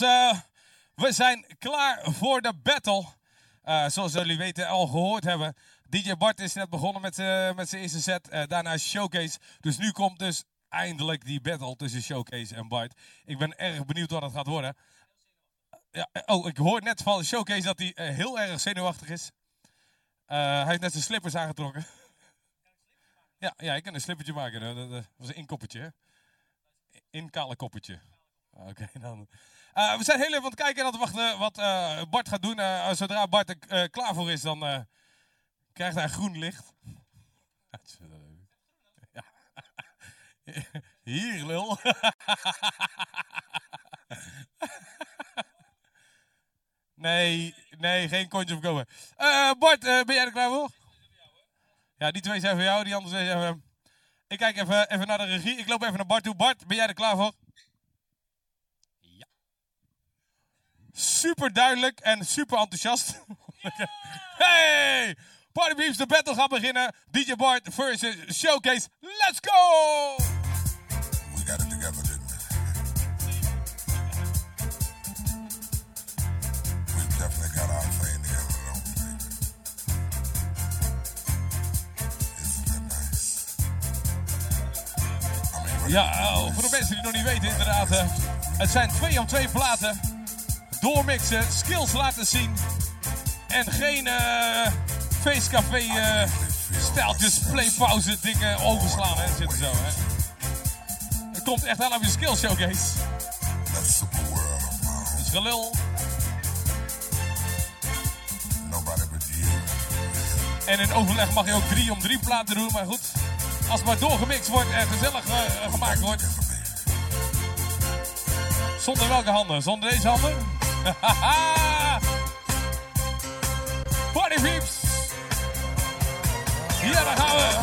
uh, we zijn klaar voor de battle. Uh, zoals jullie weten, al gehoord hebben. DJ Bart is net begonnen met, uh, met zijn eerste set. daarna Showcase. Dus nu komt dus eindelijk die battle tussen Showcase en Bart. Ik ben erg benieuwd wat het gaat worden. Ja, oh, ik hoor net van Showcase dat hij heel erg zenuwachtig is. hij heeft net zijn slippers aangetrokken. ja, ja, ik kan een slippertje maken. Dat, was een inkoppertje. In kale koppertje. Oké, dan. Uh, we zijn heel even aan het kijken en aan wachten wat uh, Bart gaat doen. Uh, zodra Bart er klaar voor is, dan krijgt hij groen licht. Hier, lul. nee, nee, geen kontje of komen. Bart, ben jij er klaar voor? Ja, die twee zijn voor jou, die andere twee zijn voor hem. Ik kijk even, even naar de regie. Ik loop even naar Bart toe. Bart, ben jij er klaar voor? Super duidelijk en super enthousiast. hey! Party Beeps, de battle gaat beginnen. DJ Bart versus Showcase. Let's go! We got it together, didn't we? We've definitely got our thing together, don't we? Isn't that nice? I mean, ja, oh, voor de mensen die het nog niet weten, inderdaad. Uh, het zijn twee om twee platen doormixen, skills laten zien. En geen uh, feestcafé uh, stijltjes, playpauze dingen overslaan. Hè, zitten zo, hè. Het komt echt wel op je skills showcase. Dat is gelul. En in overleg mag je ook drie om drie platen doen, maar goed. Als het maar doorgemixt wordt en gezellig uh, gemaakt wordt. Zonder welke handen? Zonder deze handen? Party peeps! Ja, daar gaan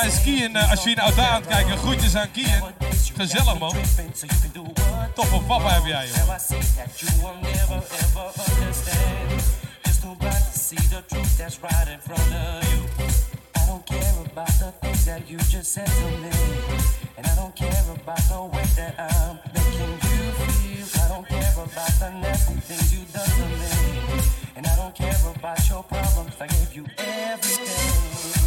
volgens mij uh, als je in de aan het kijken. Groetjes aan Kien. Gezellig, man. Top van papa heb jij, joh. And I don't care about the way that I'm making you feel. I don't care about the nasty things you done to me. And I don't care about your problems. I gave you everything.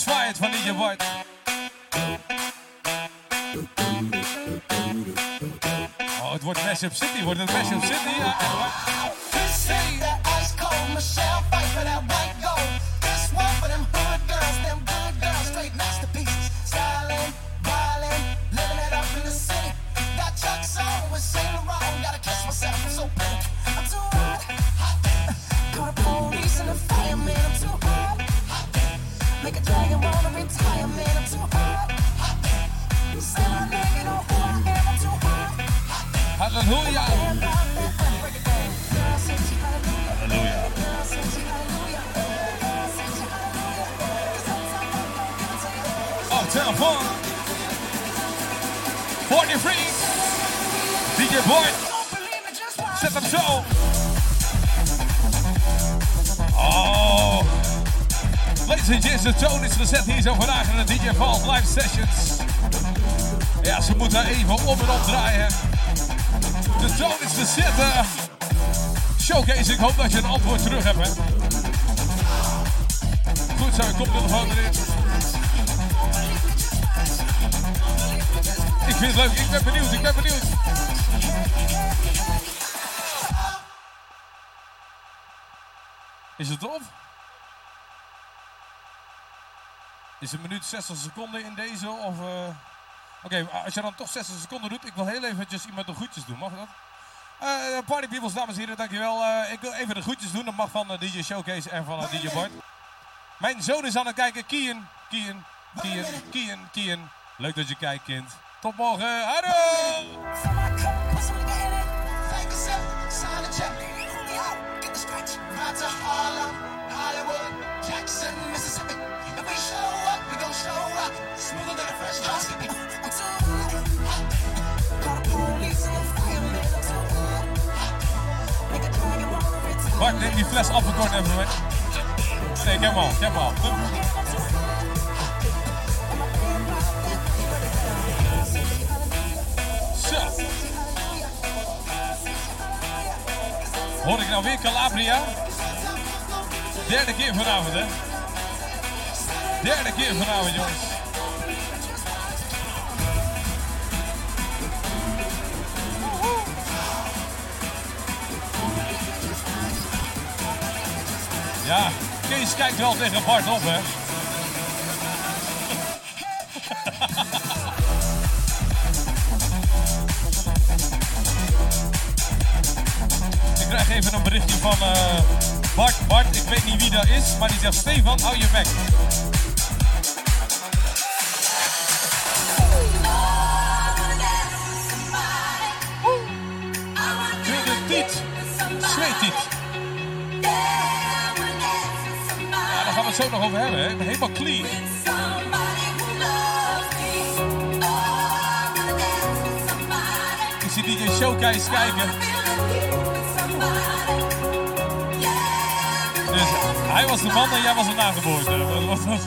Fired van DJ Bart. Oh, het wordt Mashup City. Wordt het Mashup City? Ja, Say to you. Oh, telefoon. 43. DJ Boy. Zet hem zo. Oh. Ladies and gents, de toon is gezet hier zo vandaag in de DJ Vault live sessions. Ja, ze moeten even om en om draaien. De toon is gezet. eh. Showcase, ik hoop dat je een antwoord terug hebt. Hè. Goed zo, komt telefoon erin. Ik vind het leuk, ik ben benieuwd, ik ben benieuwd. Is het op? Is een minuut 60 seconden in deze of... eh, Oké, als je dan toch 60 seconden doet, ik wil heel eventjes iemand de groetjes doen, mag dat? Eh party peoples, dames en heren, dankjewel. Eh ik wil even de groetjes doen, dat mag van eh, DJ Showcase en van DJ Bart. Mijn zoon is aan het kijken, Kian, Kian, Kian, Kian, Kian. Leuk dat je kijkt, kind. Tot morgen, hallo! Bart, neem die fles appelkorn even mee. Nee, ik heb al, ik al. Zo. Hoor ik nou weer Calabria? Derde keer vanavond, hè? Derde keer vanavond, jongens. Ja, Kees kijkt wel tegen Bart op, hè? Ik krijg even een berichtje van eh, Bart. Bart, ik weet niet wie dat is, maar die zegt: Stefan, hou je bek. Dit? Zweet niet. Het zo nog over hebben, hè? Helemaal clean. Ik zie DJ Showcase kijken. Dus hij was de man en jij was een nageboorte. Wat-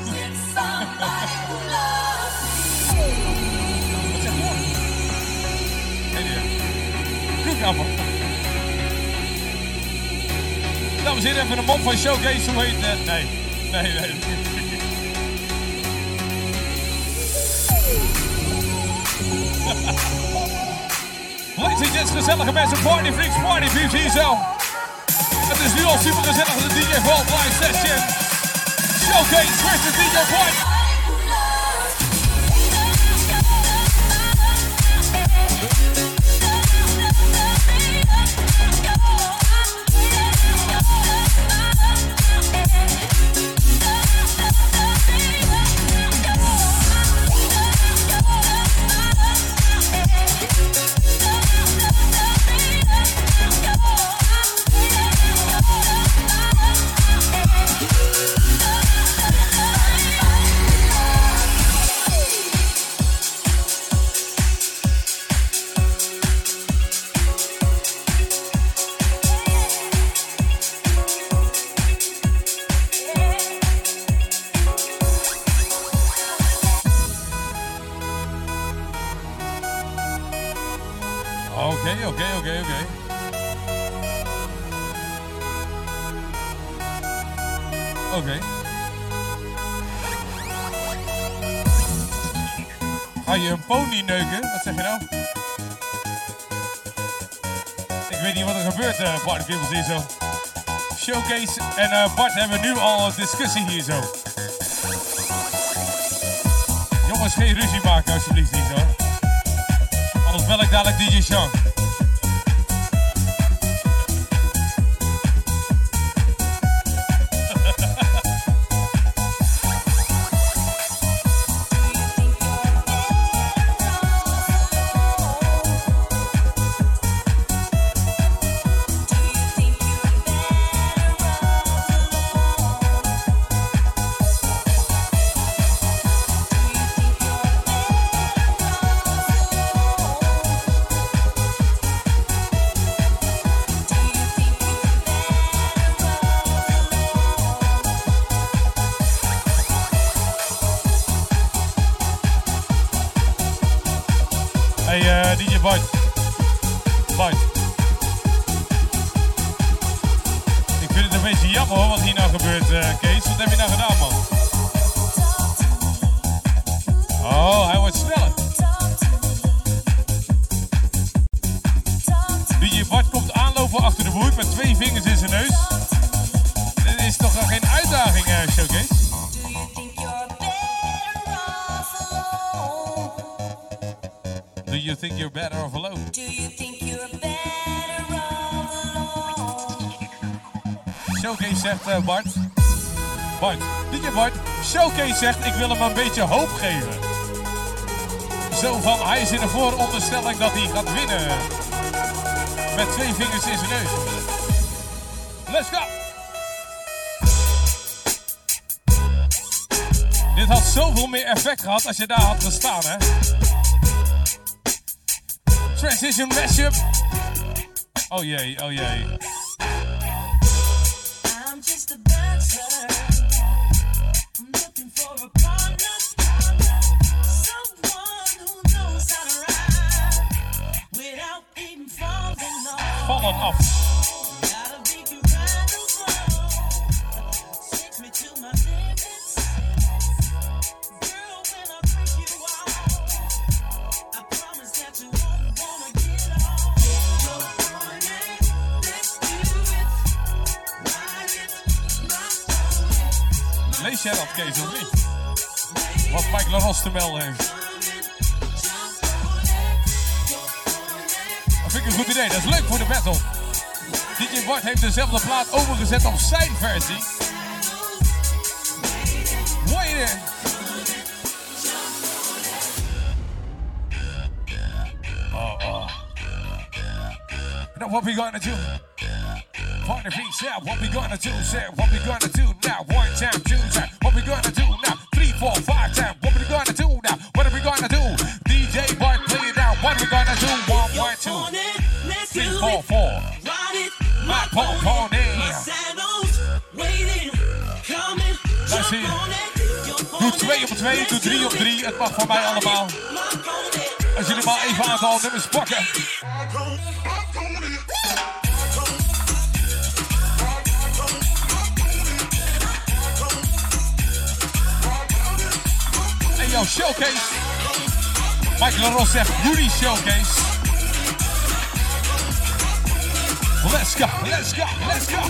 idee. Kroegappel. Dames en heren, even een mop van Showcase. Hoe heet het? Nee. Nee, nee. Ladies and gents, gezellige mensen, party freaks, party peeps hier zo. Het is nu al super gezellig, de DJ Vault live session. Showcase versus DJ Vault. Oké, oké, oké, oké. Ga je een pony neuken? Wat zeg je nou? weet niet wat er gebeurt, uh, Bart Kibbels hier zo. Showcase en uh, Bart hebben nu al een discussie hier zo. Jongens, geen ruzie maken alsjeblieft hier zo. Anders bel ik dadelijk DJ Sean. Zegt uh, Bart. Bart, DJ Bart, Showcase zegt ik wil hem een beetje hoop geven. Zo van, hij is in de vooronderstelling dat hij gaat winnen. Met twee vingers in zijn neus. Let's go! Dit had zoveel meer effect gehad als je daar had gestaan, hè? Transition mashup. Oh jee, oh jee. Melden heeft. vind ik een goed idee. Dat is leuk voor de battle. DJ Bart heeft dezelfde plaat overgezet op zijn versie. Oh. Now what we gonna do? Party what we gonna do? Say, what we gonna do now? One time, two time, what we gonna do now? Three, four, five three, four, four. My pony. Luister hier. Doe 2 op 2, doe 3 op 3. Het mag van mij allemaal. Als jullie maar even aantal nummers pakken. En jouw showcase. Michael Ross zegt Rudy Showcase. Let's go, let's go, let's go.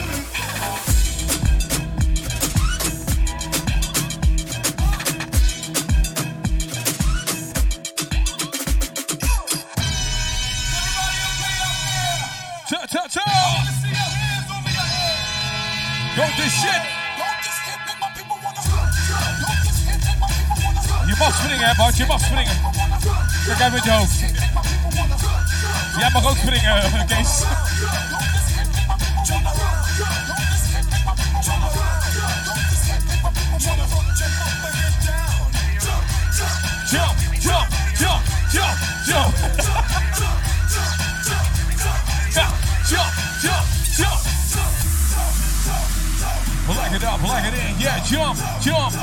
Go this shit! Je mag springen, hè, Bart, je mag springen. Kijk even met je hoofd. Jij mag ook springen, Kees. jump, jump.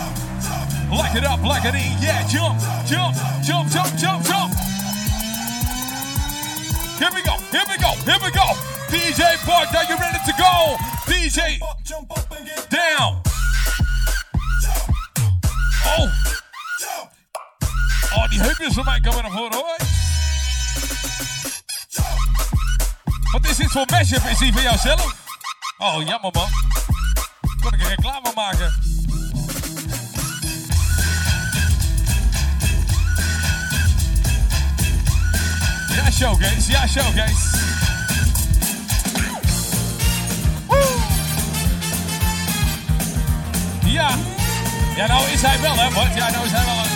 Like it up, like it in. Yeah, jump, jump, jump, jump, jump, jump. Here we go, here we go, here we go. DJ Park, are you ready to go? DJ, jump up, jump down. Oh. Oh, die heupjes van mij komen naar voren hoor. Wat is dit voor mashup? Is die van jouzelf? Oh, jammer man. Kon ik een reclame maken? showcase, yeah, showcase. Ja. ja, nou is hij wel, hè, Bart? Ja, nou is hij wel.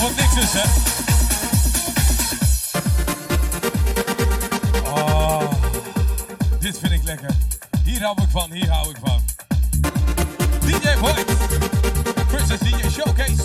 nog niks hè? Oh, dit vind ik lekker. Hier hou ik van, hier hou ik van. DJ Boy. Chris is DJ Showcase.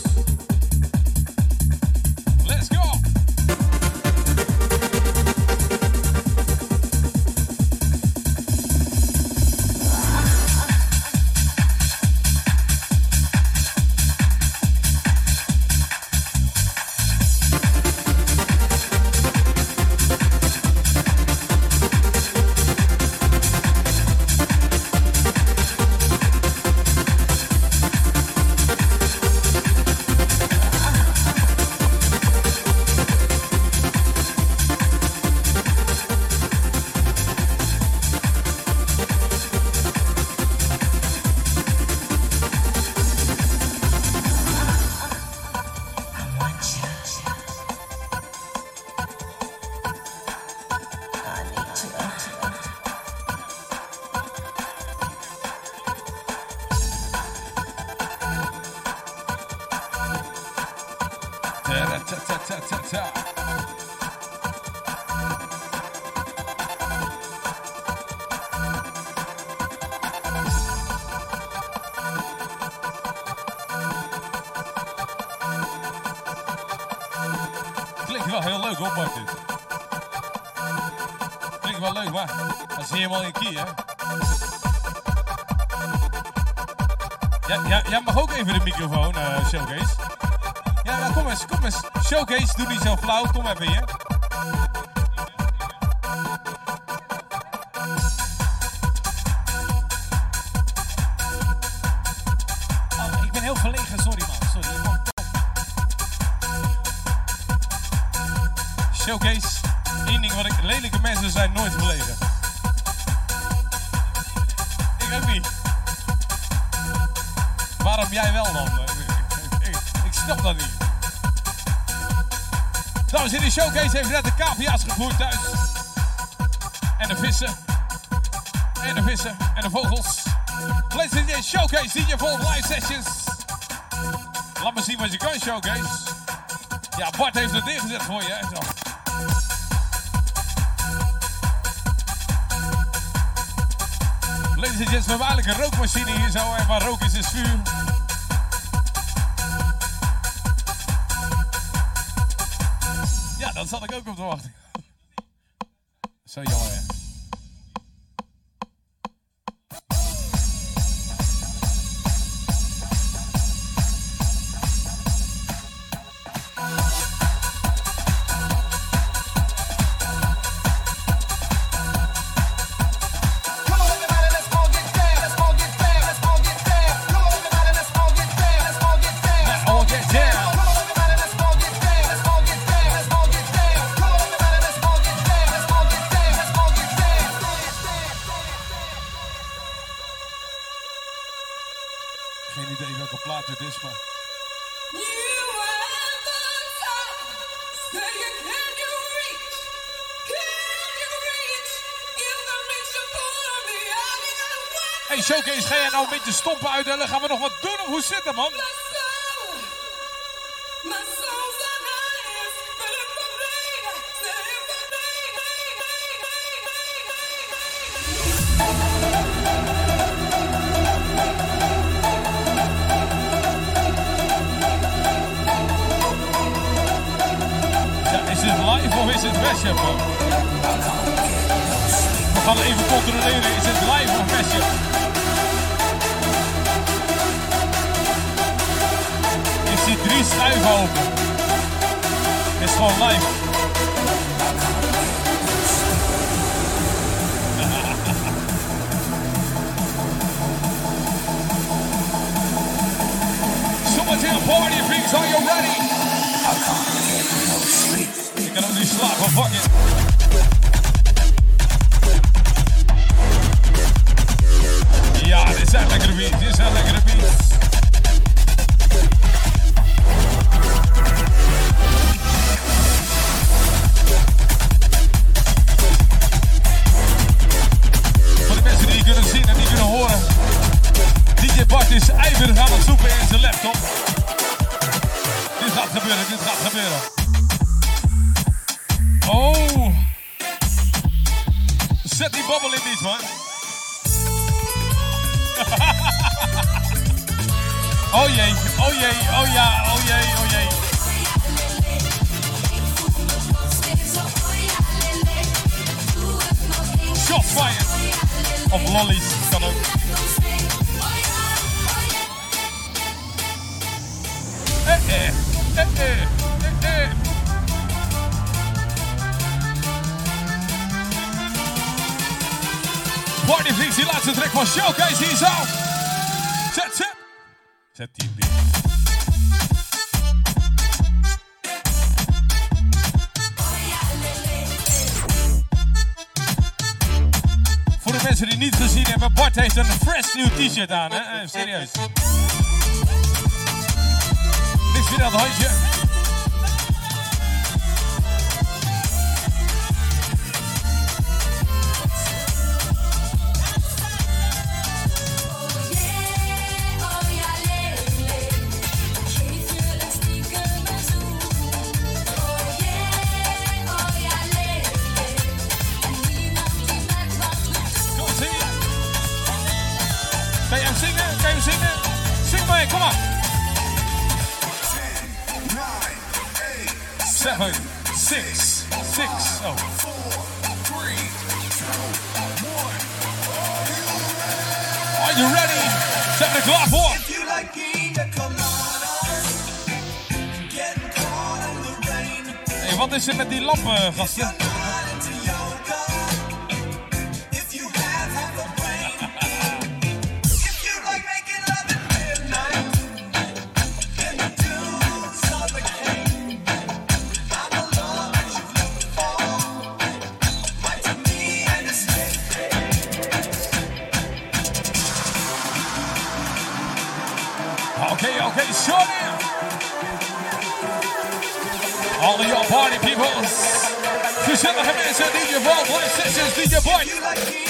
Helemaal hè? Ja, ja, jij mag ook even de microfoon, eh, Showcase. Ja, nou, kom eens, kom eens. Showcase, doe niet zo flauw. Kom even hier. Oh, ik ben heel verlegen, sorry man. Sorry. Showcase. Eén ding wat ik... Lelijke mensen zijn nooit verlegen. Ik ook niet. Waarom jij wel dan? Ik, snap dat niet. Dames en heren, Showcase heeft net de cavia's gevoerd thuis. En de vissen. En de vissen. En de vogels. Ladies and gentlemen, Showcase DJ Vol Live Sessions. Laat me zien wat je kan, Showcase. Ja, Bart heeft het neergezet voor je. Hè? Ladies and hebben eigenlijk een rookmachine hier zo. En waar rook is, is vuur. Ja, dat zat ik ook op te wachten. Zo jammer, beetje stompen uitdelen? Gaan we nog wat doen of hoe zit het, man? Is het live of is het mashup? We gaan even controleren, is het live of mashup? Ik zie drie schuiven open. Is gewoon live. Someone's in a party, freaks, are you ready? Ik kan ook niet slapen, fuck it. Ja, dit zijn lekkere beats, dit zijn lekkere beats. Voor Bis wieder solche. Seven, six, six. Oh. Are you ready? We er klaar voor? Hey, wat is er met die lampen, gasten? Sessions,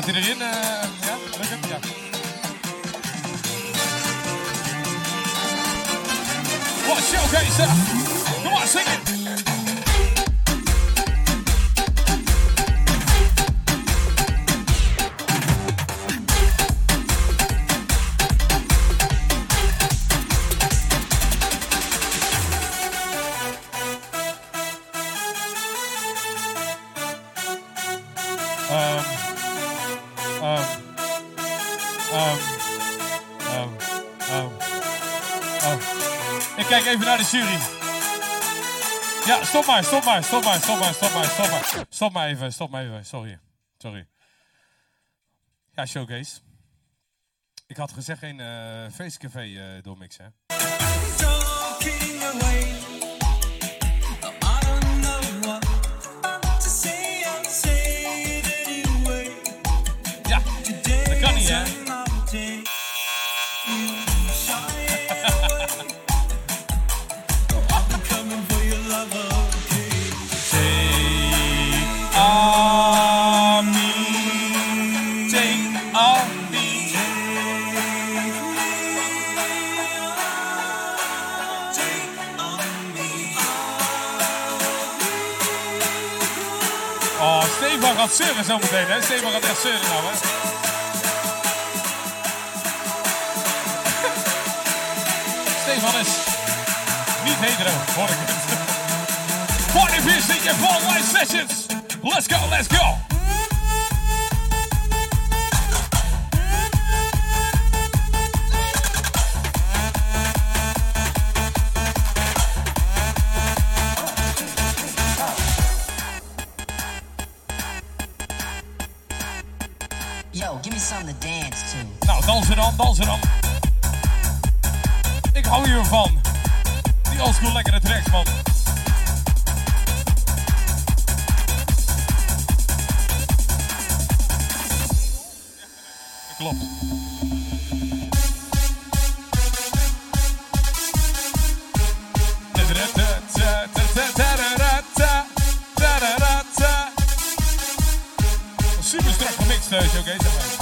Gaat hij erin? eh, ja, lukt het? Ja. Showcase? uh, Come on, sing. Jury. Ja, stop maar, stop maar, stop maar, stop maar, stop maar, stop maar. Stop maar even, stop maar even. Sorry, sorry. Ja, showcase. Ik had gezegd geen eh feestcafé eh doormixen. Gaat zeuren zometeen, hè? Stefan gaat echt zeuren nou, hè? Stefan is niet hetero, hoor ik het. Party Beers DJ Paul Live Sessions. Let's go, let's go. Give me something to dance to. Nou, dansen dan, dansen dan. Ik hou hiervan. Die oldschool lekkere tracks, man. Klopt. Super strak gemixt, eh, Showcase.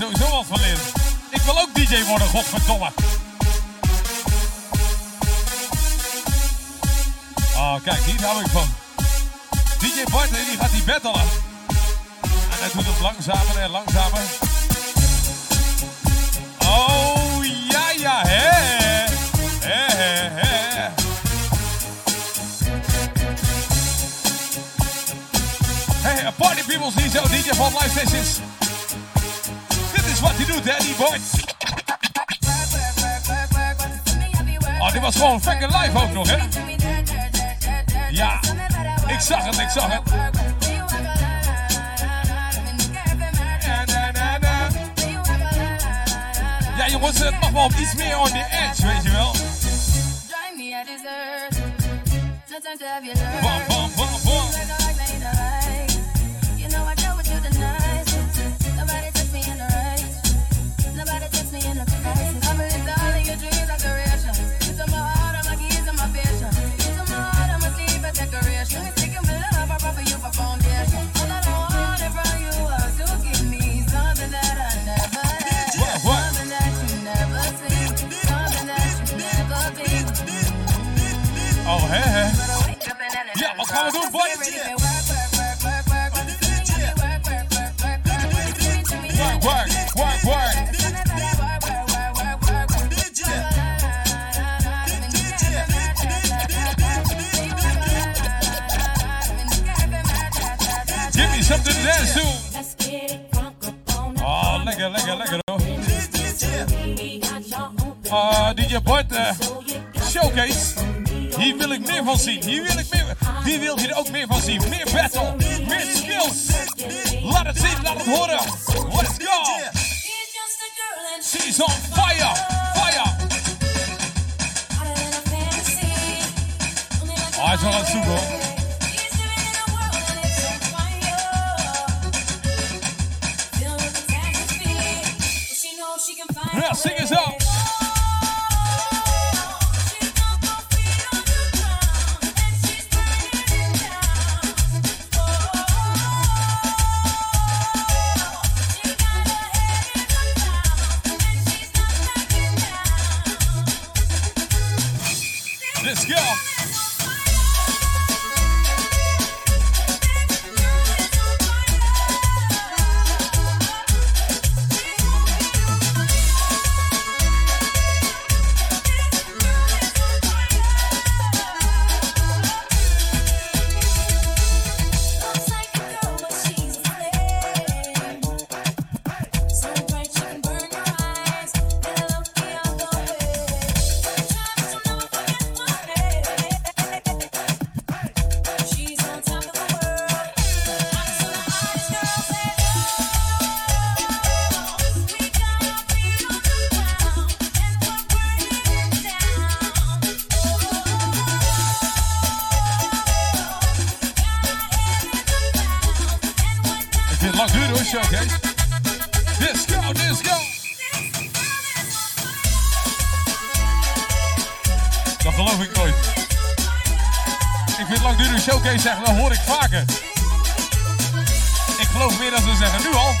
Sowieso wat van leren. Ik wil ook DJ worden, godverdomme. Oh, kijk, hier hou ik van. DJ Bart, die gaat die battelen. En hij doet het langzamer en langzamer. Oh, ja, ja, hè. Hè, hè, hè. Hey, party peoples hier zo, DJ van Live Sessions. Oh, dit was gewoon fucking live ook nog, hè? Ja, ik zag het, ik zag het. Ja, jongens. het mag wel iets meer on the edge, weet je wel. Drive me something to dance to. Oh, lekker, lekker, lekker hoor. Uh, DJ Bart, uh, showcase. Hier wil ik meer van zien. Hier wil ik meer. Wie wil hier ook meer van zien? Meer battle, meer skills. Laat het zien, laat het horen. Let's go. She's on fire, fire. Oh, hij is wel aan het zoeken hoor. Ja. Showcase. Disco, disco. Dat geloof ik nooit. Ik vind het lang duren showcase zeggen, dat hoor ik vaker. Ik geloof meer dan ze zeggen, nu al.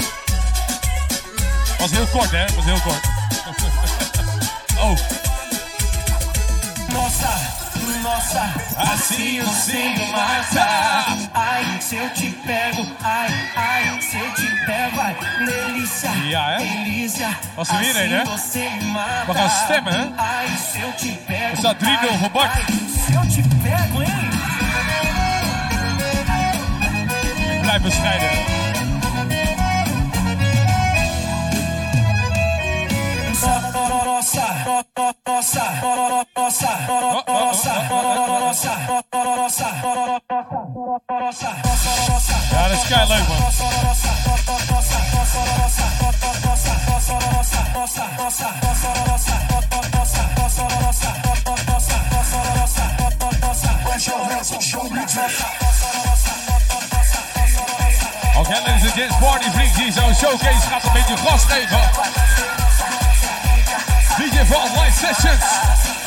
Was heel kort hè, was heel kort. oh. Nossa, assim eu sei matar. ai, se eu te pego, ai, ai, se eu te pego, ai, delícia, Ja, hè? delícia. Was er weer een, hè? Assim você me mata. We gaan stemmen, hè? Ai, se eu te pego, Er staat 3-0 voor Bart. ai, se eu te pego, hein? Ik blijf bescheiden. Nossa, nossa, nossa, nossa, nossa, nossa, Ja, dat is kei leuk man. Oké, ladies and gents, party vriend hier zo. Showcase gaat een beetje gas geven. DJ Vault Live Sessions.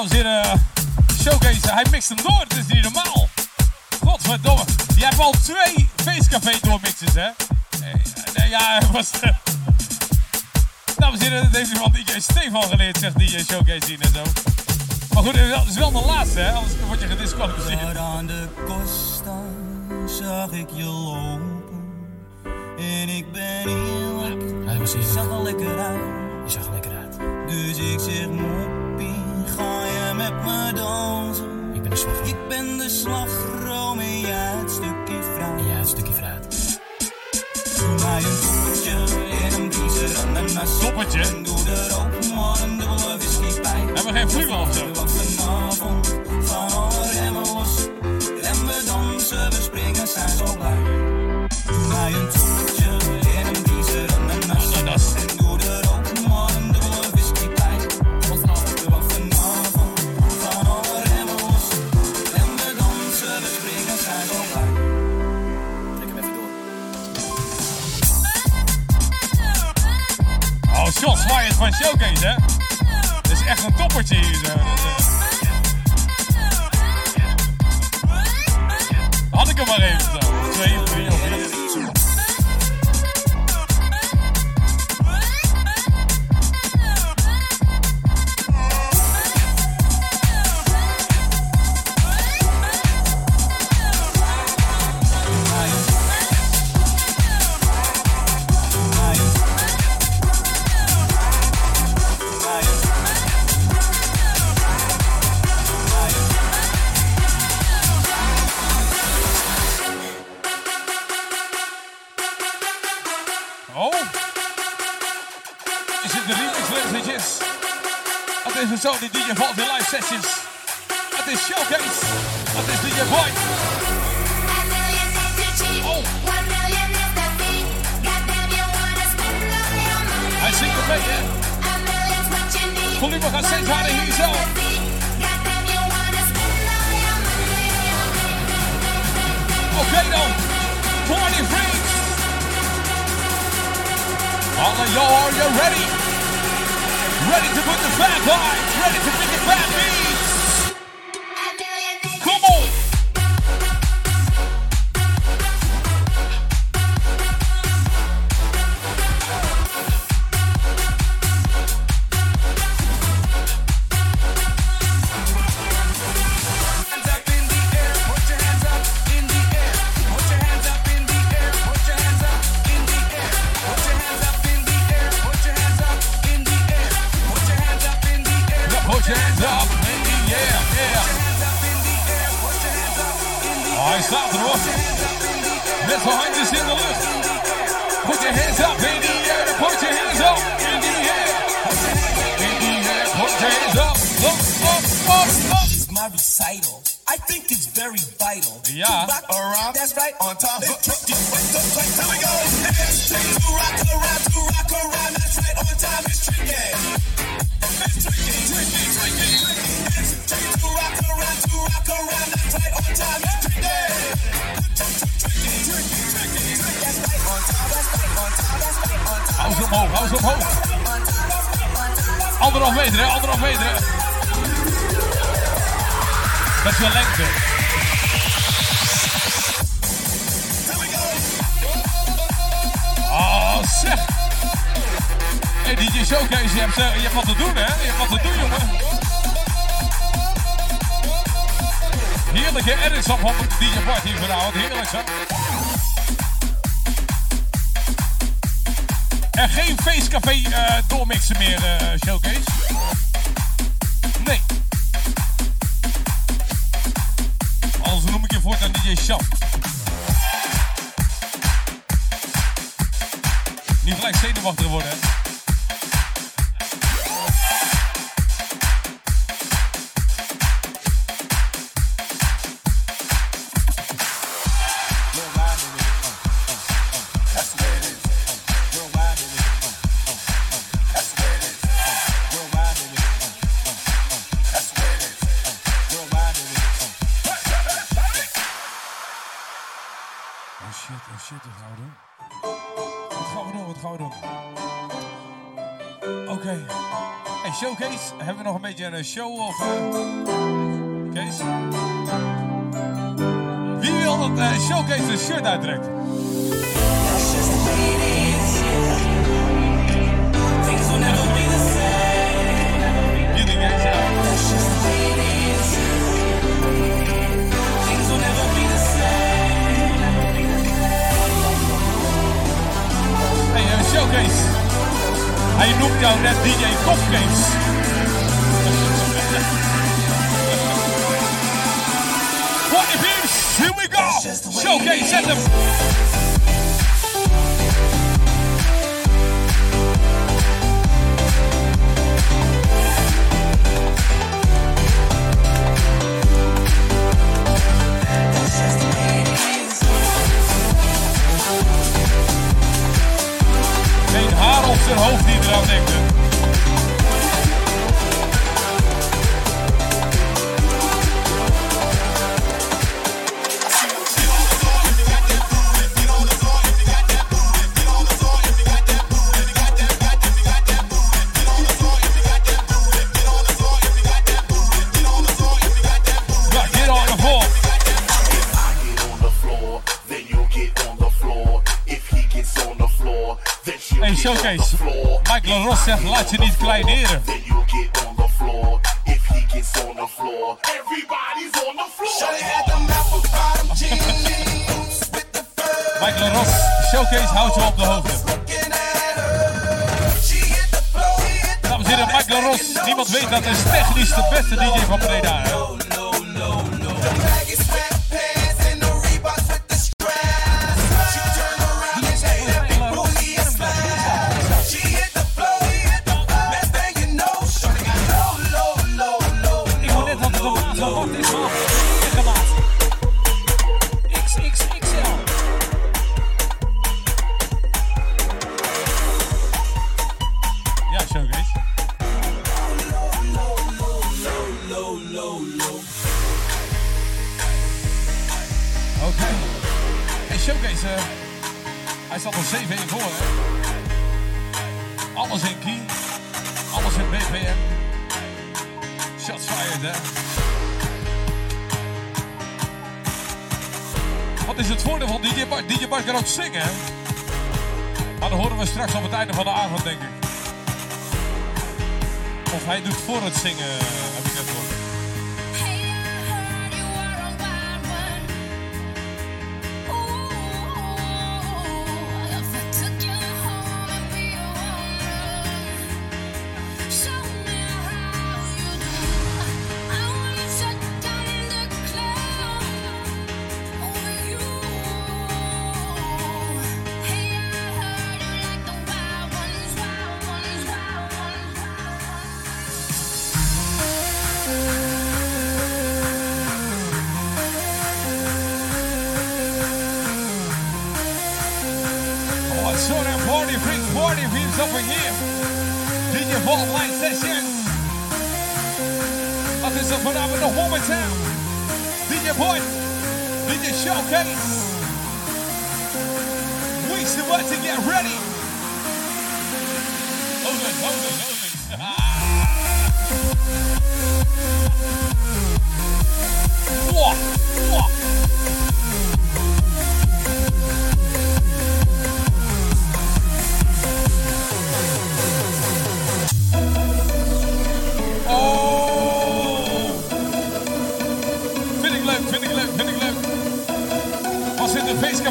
Dames en heren. Showcase, hij mixt hem door. Het is niet normaal. Godverdomme. Je hebt al twee feestcafé doormixes, hè? Nee, nee, ja, hij was... Dames en heren, hij van DJ Stefan geleerd, zegt DJ Showcase hier en zo. Maar goed, het is wel- de laatste, hè? Anders word je gedisqualificeerd. Aan de Costa zag ik je lopen. En ik ben eerlijk, was je zag er lekker uit. Je zag er lekker uit. Dus ik zeg je met me dansen? Ik ben een slagroom. Ik ben de slagroom en jij het stukje fruit. Jij het stukje fruit. Doe mij een toppertje en een biezer ananas. Toppertje? En doe er ook maar een dubbele whisky bij. Hebben we geen vlugel of zo? Want vanavond gaan alle remmen los. En we dansen, we springen, zijn zo blij. Doe mij een Fired van Showcase, hè? Dat is echt een toppertje hier. Zo. Had ik hem maar even zo. Twee, drie of Oh. Is het de remix messages? Het is zo, die DJ valt in live. Het is Showcase. Het is DJ Boy. Oh. Hij zingt mee, hè? Volume gaat steeds harder hier zo. Oké dan. 20 freaks. All of y'all, are you ready? Ready to put the fat vibes, ready to pick the fat beats. Hey, DJ Showcase, je hebt, eh, je wat te doen, hè? Je hebt wat te doen, jongen. Heerlijke edits op van DJ Bart hier vanavond. Heerlijk, zo. En geen feestcafé eh doormixen meer, eh, Showcase. Nee. Anders noem ik je voortaan DJ Shaft. Niet gelijk zenuwachtig worden, hè. beetje een show-off, eh, Kees? Wie wil dat uh, Showcase een shirt uittrekt? Jullie guys, ja. Hey, eh, Showcase. Hij noemt jou net DJ Copcase. Show Showcase, zet hem. Geen haar op zijn hoofd die eraan denken. Michael Ross zegt, laat je niet kleineren. Michael Ross, Showcase houdt je op de hoogte. Dames en heren, Michael Ross. Niemand weet dat hij technisch de beste DJ van Breda. Hè? hands up in here. DJ Vault Light Session. Oh, this is a phenomenal woman town. DJ Boy. DJ Showcase. We still about to get ready. Hold it, hold it, hold. Walk, walk.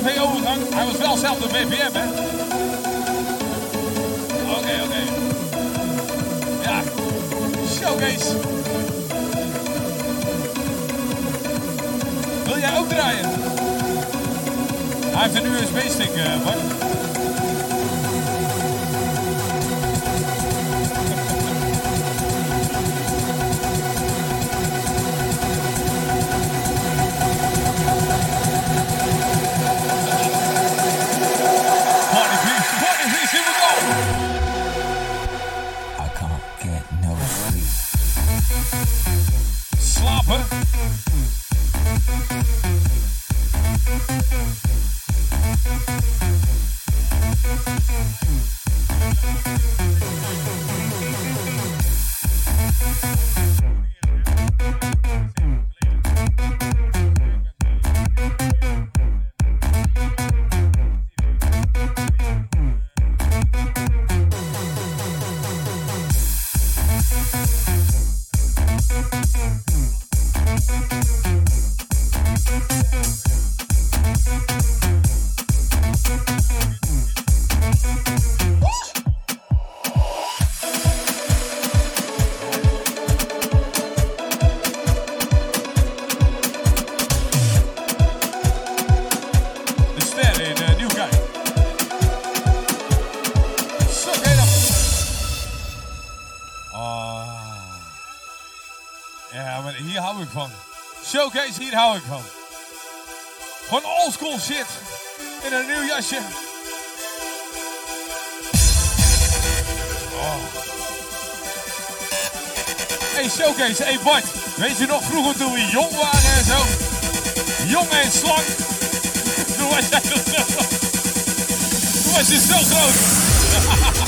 Hij was wel zelf de VVM, hè? Oké, oké. Ja, showcase. Wil jij ook draaien? Hij heeft een USB-stick, uh, eh, hier hou ik van. Gewoon oldschool shit. In een nieuw jasje. Oh. Hey Showcase, hey Bart. Weet je nog vroeger toen we jong waren en zo? Jong en slank. Toen was jij zo... Toen was je zo groot.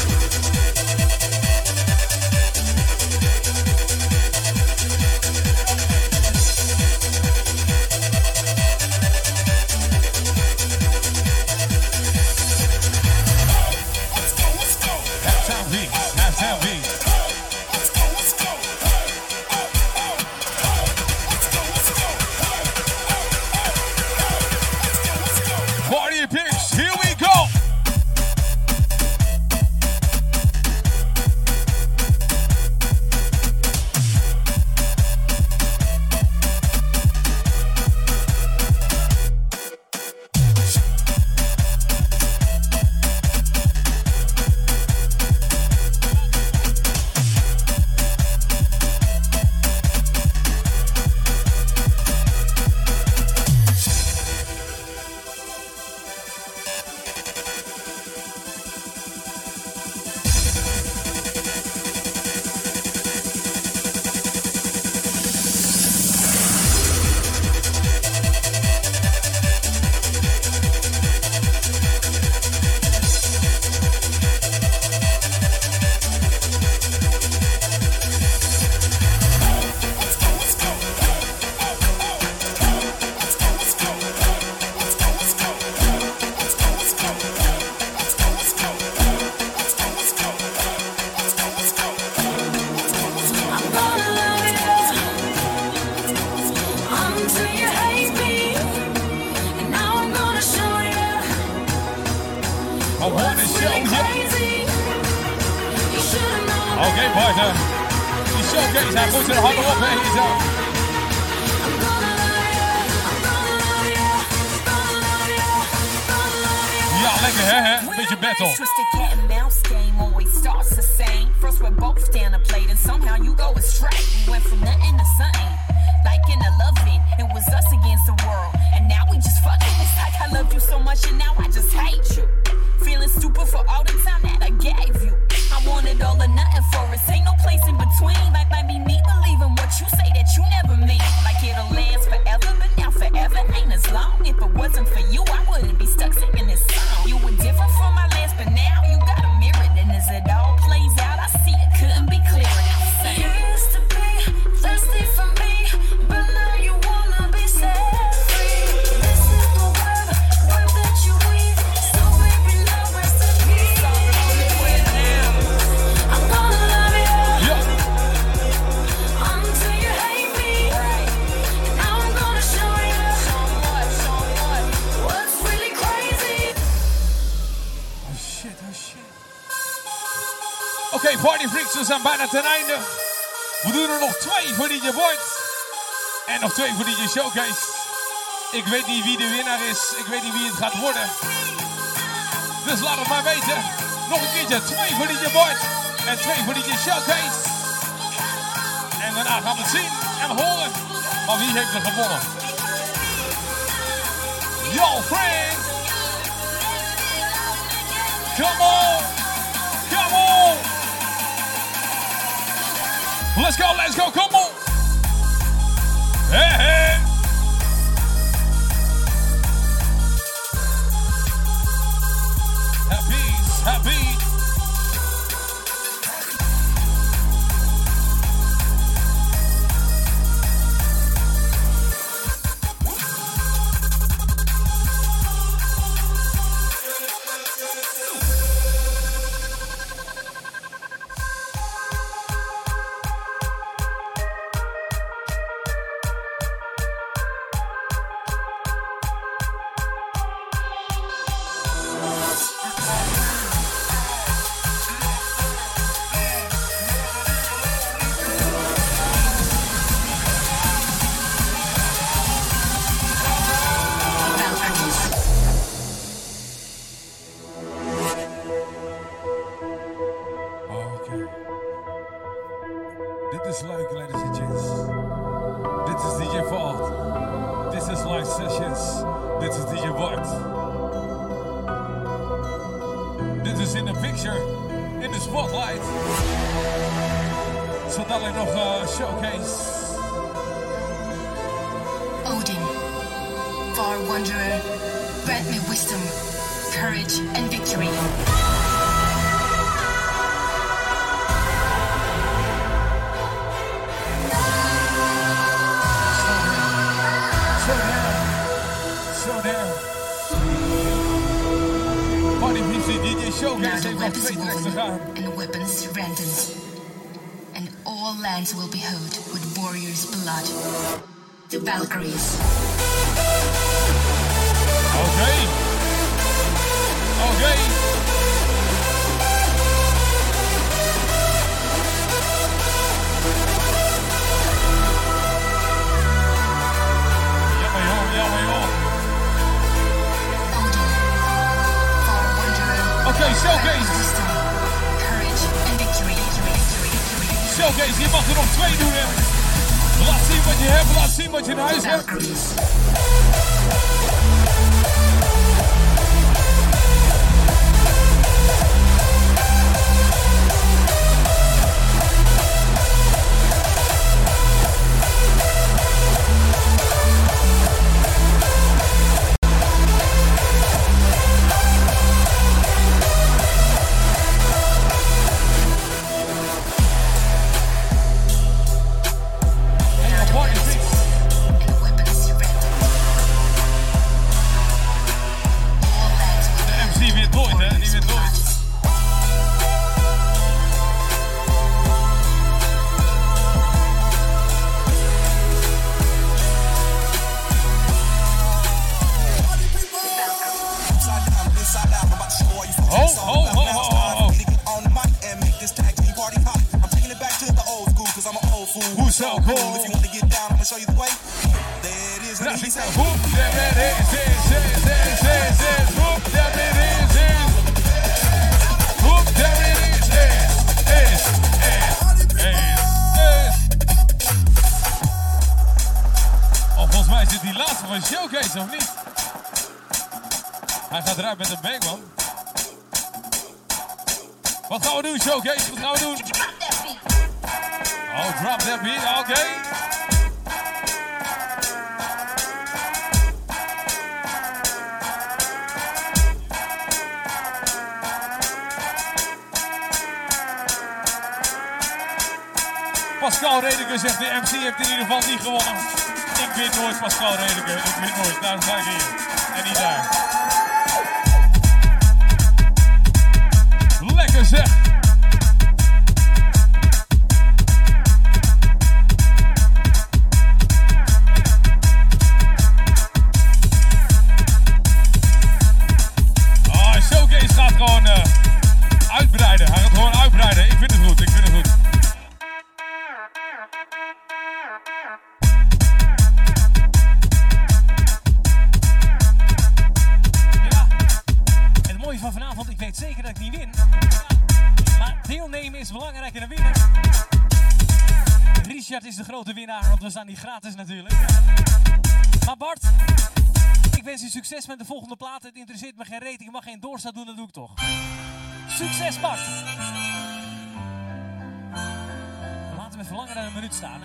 we zijn bijna ten einde. We doen er nog twee voor DJ Boyd. En nog twee voor DJ Showcase. Ik weet niet wie de winnaar is. Ik weet niet wie het gaat worden. Dus laat het maar weten. Nog een keertje. Twee voor DJ Boyd. En twee voor DJ Showcase. En daarna gaan we het zien en horen. Maar wie heeft er gewonnen? Yo, Frank! Come on! Come on! Let's go, let's go, come on. Hey, hey. Happy, happy. In de spotlight. Zo dadelijk nog een showcase. Odin, far wanderer, grant me wisdom, courage, and victory. Zo there. Zo there. Party PC DJ Now Showcase the heeft nog web is twee tracks te gaan. woven and weapons rendered, and all lands will be hoed with warriors' blood. The Valkyries. Oké. Hebt, so cool? If you want to get down, I'm gonna show you the way. There it is. Let me say, Boep, there it is, is, is, is, is, is. Boep, there it is, is. Boep, there it is, is, is, is, is, is. Oh, volgens mij het die laatste van Showcase, of niet? Hij gaat eruit met een bang, man. Wat gaan we doen, Showcase? Wat gaan we doen? Oh, drop that beat, oké. Pascal Redeker zegt de MC heeft in ieder geval niet gewonnen. Ik win nooit Pascal Redeker. Ik win nooit. Daarom sta ik hier. En niet daar. Natuurlijk. Maar Bart, ik wens je succes met de volgende plaat. Het interesseert me geen reet, ik mag geen doorstaat doen, dat doe ik toch. Succes Bart! We laten hem even langer dan een minuut staan.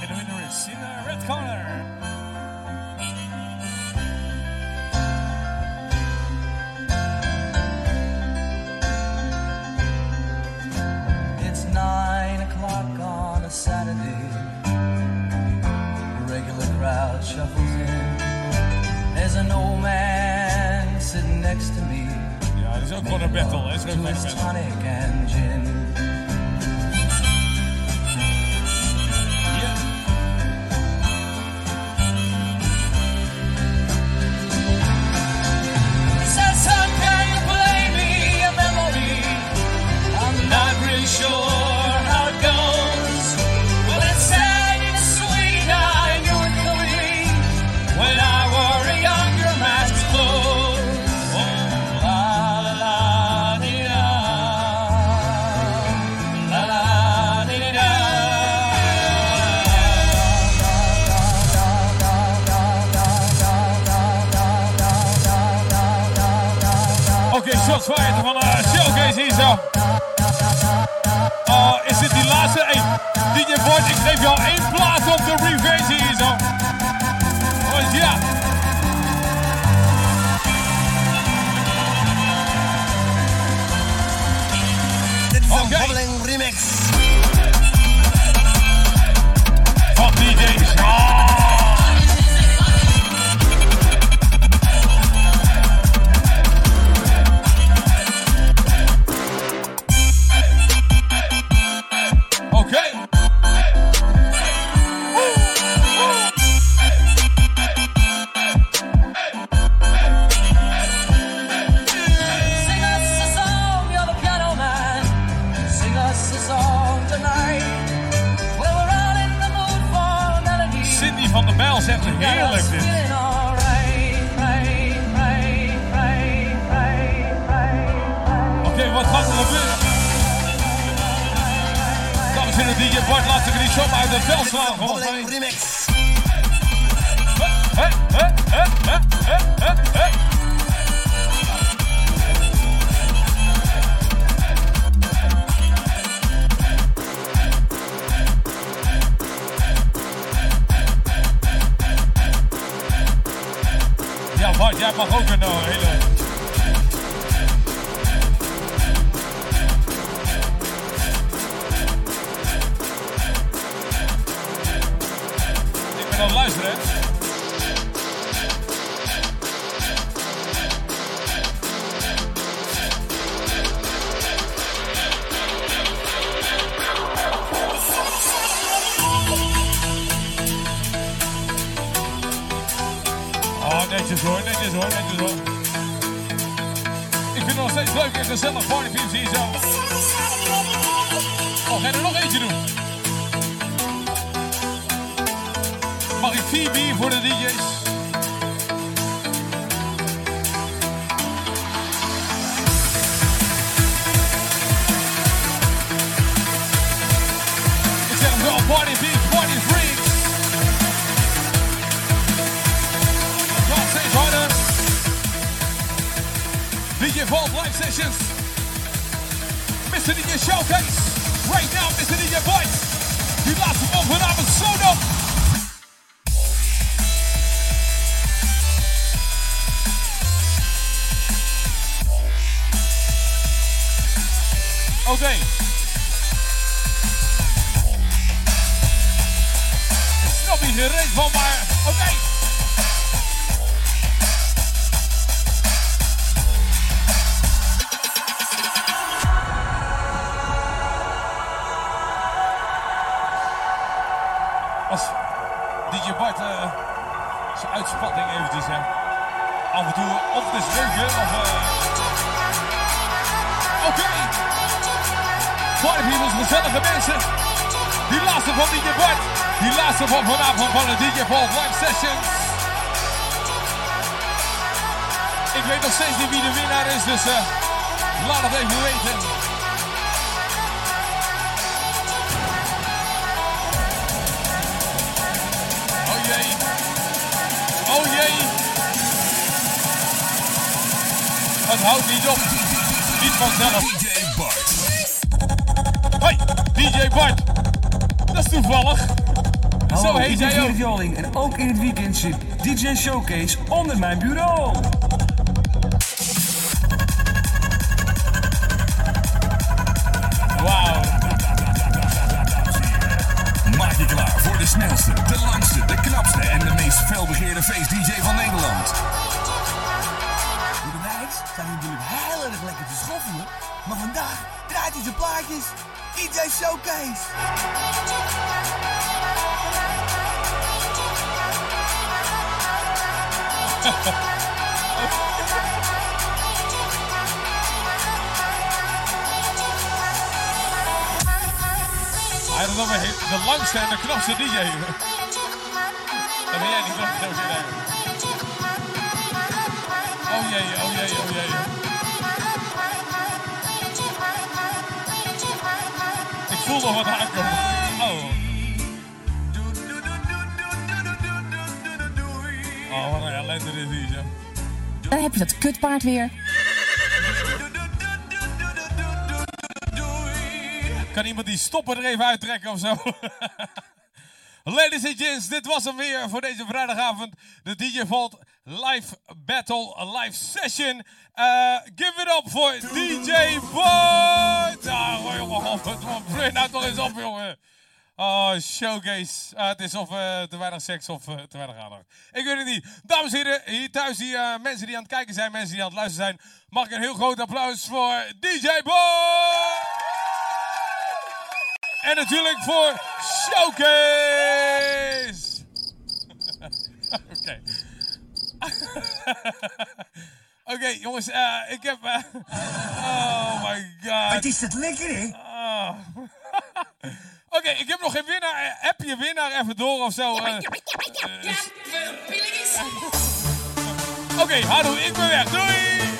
En de winnaar is in de red corner. Next to me. Ja, dat is ook gewoon een battle. hè. Is ook een battle. Wat gaat er gebeuren? Dames en heren, DJ Bart laat zich niet zomaar uit het veld slaan. Gewoon remix. Ja, Bart, jij mag ook een eh, hele... Het luisteren? Oh, netjes hoor, netjes hoor, netjes hoor. Ik vind het nog steeds leuk. Oh? Bier voor de DJ's? Ik zeg hem party beats, party freaks. Gaat steeds harder. DJ Vault live sessions. Mr. DJ Showcase. Right now, Mr. DJ Boys. Zijn uitspatting eventjes hè. Af en toe of is leuke of... eh, Oké. Party peoples, gezellige mensen. Die laatste van DJ Bart. Die laatste van vanavond van de DJ Vault live sessions. Ik weet nog steeds niet wie de winnaar is, dus eh, laat het even weten. Het houdt niet op. Niet vanzelf. DJ Bart. Hoi, DJ Bart. Dat is toevallig. Zo heet ik ben jij ook. Joling en ook in het weekend zit DJ Showcase onder mijn bureau. Langste en de knapste DJ. Dat ben jij niet, toch? Dat ben jij. Oh jee, oh jee, oh jee. Ik voel nog wat aankomen. Oh. Oh, wat een ellende dit hier, zo. Daar heb je dat kutpaard weer. Kan iemand die stoppen er even uittrekken of zo? Ladies and gents, dit was hem weer voor deze vrijdagavond. De DJ Vault Live Battle Live Session. Eh, give it up voor DJ Bart! Ah, jongen, op, het nou toch eens op, jongen. Oh, showcase. Ah, het is of eh, te weinig seks of eh, te weinig aandacht. Ik weet het niet. Dames en heren, hier thuis, die, eh, mensen die aan het kijken zijn, mensen die aan het luisteren zijn, mag ik een heel groot applaus voor DJ Bart! En natuurlijk voor Showcase! Oké. Oké, jongens, eh, ik heb... eh, oh my god. Wat is dat lekker, hè? Ah. Oké, ik heb nog geen winnaar. Eh, Heb je winnaar even door of zo? Oké, Hardo, ik ben weg. Doei!